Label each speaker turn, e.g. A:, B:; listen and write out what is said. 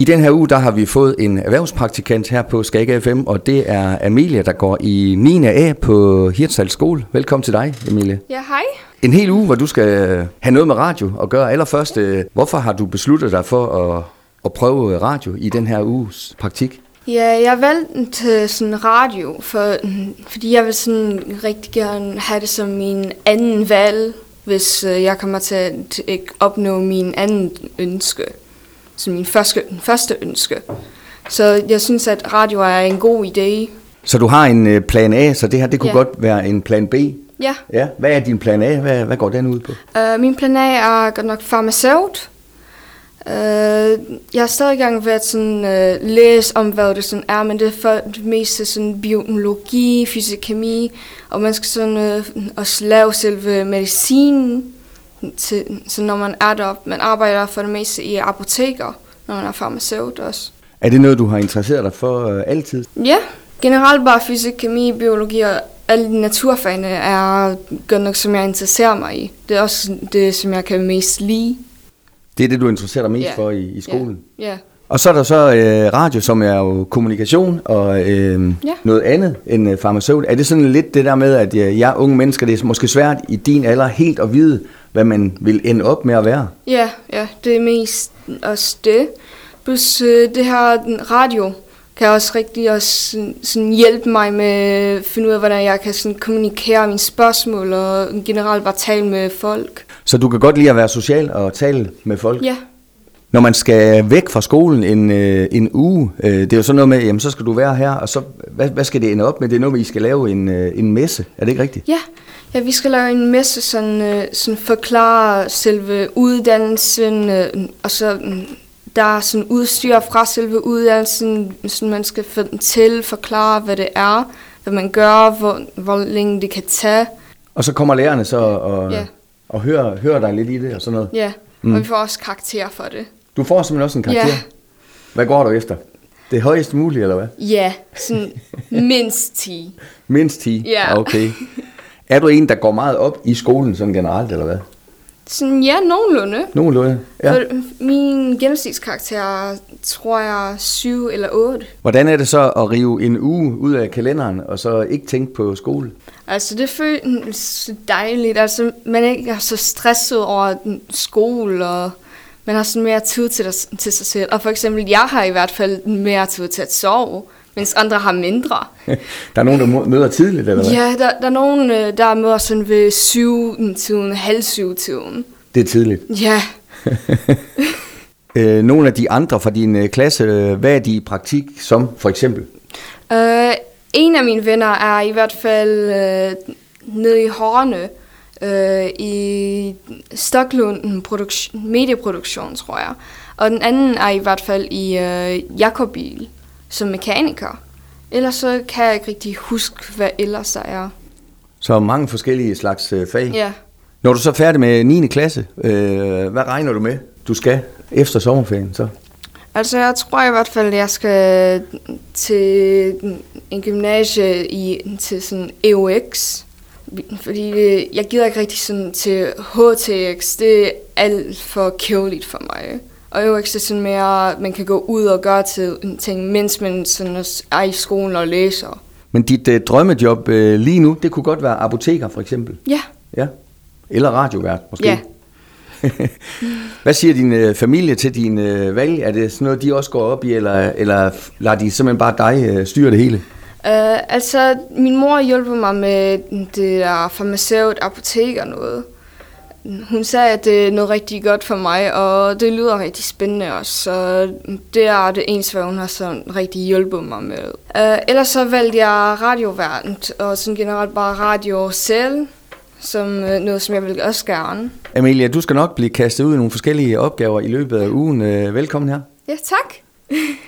A: I den her uge, der har vi fået en erhvervspraktikant her på Skaga FM, og det er Amelia, der går i 9. A på Hirtshals skole. Velkommen til dig, Amelia.
B: Ja, hej.
A: En hel uge, hvor du skal have noget med radio at gøre. Allerførst, øh, hvorfor har du besluttet dig for at, at prøve radio i den her uges praktik?
B: Ja, jeg valgte sådan radio, for, fordi jeg vil sådan rigtig gerne have det som min anden valg, hvis øh, jeg kommer til at opnå min anden ønske. Som min første, første ønske. Så jeg synes, at radio er en god idé.
A: Så du har en øh, plan A, så det her det kunne
B: Ja.
A: godt være en plan B?
B: Ja.
A: Ja, hvad er din plan A? Hvad, hvad går den ud på?
B: Uh, min plan A er godt nok farmaceut. Uh, jeg er stadig i gang ved at sådan, uh, læse om, hvad det sådan er, men det er for det meste sådan biologi, fysik, kemi, og man skal sådan uh, også lave selve medicinen, til, så når man er deroppe. Man arbejder for det meste i apoteker, når man er farmaceut også.
A: Er det noget, du har interesseret dig for øh, altid?
B: Ja, generelt bare fysik, kemi, biologi og alle de naturfagene er godt nok, som jeg interesserer mig i. Det er også det, som jeg kan mest lide.
A: Det er det, du interesserer dig mest
B: Ja.
A: for i, i skolen?
B: Ja.
A: Og så er der så øh, radio, som er jo kommunikation og øh,
B: Ja.
A: noget andet end øh, farmaceut. Er det sådan lidt det der med, at øh, jeg unge mennesker, det er måske svært i din alder helt at vide, hvad man vil ende op med at være?
B: Ja, ja, det er mest også det. Plus øh, det her radio kan også rigtig også sådan, sådan hjælpe mig med at finde ud af, hvordan jeg kan sådan kommunikere mine spørgsmål og generelt bare tale med folk.
A: Så du kan godt lide at være social og tale med folk?
B: Ja,
A: Når man skal væk fra skolen en, øh, en uge, øh, det er jo sådan noget med, jamen så skal du være her, og så, hvad, hvad skal det ende op med? Det er noget med, I skal lave en, øh, en messe, er det ikke rigtigt?
B: ja. Ja, vi skal lave en masse sådan, øh, sådan forklare selve uddannelsen, øh, og så mm, der er sådan udstyr fra selve uddannelsen, så man skal til, forklare, hvad det er, hvad man gør, hvor, hvor længe det kan tage.
A: Og så kommer lærerne så og,
B: Ja.
A: og hører, hører dig lidt i det og sådan noget.
B: Ja, mm. og vi får også karakter for det.
A: Du får simpelthen også en karakter.
B: Ja.
A: Hvad går du efter? Det højeste mulige, eller hvad?
B: Ja, sådan mindst 10.
A: Mindst 10?
B: Ja.
A: Okay. Er du en, der går meget op i skolen sådan generelt, eller hvad?
B: Sådan, ja, nogenlunde.
A: Nogenlunde. Ja.
B: For min gennemsnitskarakter tror jeg er 7 eller 8.
A: Hvordan er det så at rive en uge ud af kalenderen, og så ikke tænke på skole?
B: Altså, det føles dejligt. Altså, man ikke er så stresset over skole, og man har sådan mere tid til, dig- til sig selv. Og for eksempel, jeg har i hvert fald mere tid til at sove, mens andre har mindre.
A: Der er nogen, der møder tidligt, eller hvad?
B: Ja, der, der er nogen, øh, der møder sådan ved syv tiden, halv syv tiden.
A: Det er tidligt.
B: Ja,
A: Øh, nogle af de andre fra din øh, klasse, øh, hvad er de i praktik som, for eksempel?
B: Uh, en af mine venner er i hvert fald uh, nede i Horne uh, i Stoklund produk- medieproduktion, tror jeg. Og den anden er i hvert fald i uh, Jakobil som mekaniker. Ellers så kan jeg ikke rigtig huske, hvad ellers der er.
A: Så mange forskellige slags øh, fag.
B: Ja.
A: Når du så er færdig med 9. klasse, øh, hvad regner du med, du skal efter sommerferien så?
B: Altså, jeg tror i hvert fald, at jeg skal til en gymnasie i, til sådan EUX. Fordi det, jeg gider ikke rigtig sådan til HTX. Det er alt for kedeligt for mig. Og EUX er sådan mere, man kan gå ud og gøre til ting, mens man sådan er i skolen og læser.
A: Men dit øh, drømmejob øh, lige nu, det kunne godt være apoteker for eksempel.
B: Ja,
A: Ja. Eller radiovært måske.
B: Ja.
A: Hvad siger din øh, familie til din øh, valg? Er det sådan noget, de også går op i, eller, eller lader de simpelthen bare dig øh, styre det hele?
B: Uh, altså, min mor hjælper mig med det der farmaceut, apotek og noget. Hun sagde, at det er noget rigtig godt for mig, og det lyder rigtig spændende også. Så det er det eneste, hvad hun har sådan rigtig hjulpet mig med. Uh, ellers så valgte jeg radioverden, og sådan generelt bare radio selv, som uh, noget, som jeg vil også gerne.
A: Amelia, du skal nok blive kastet ud i nogle forskellige opgaver i løbet af ugen. Øh, velkommen her.
B: Ja, tak.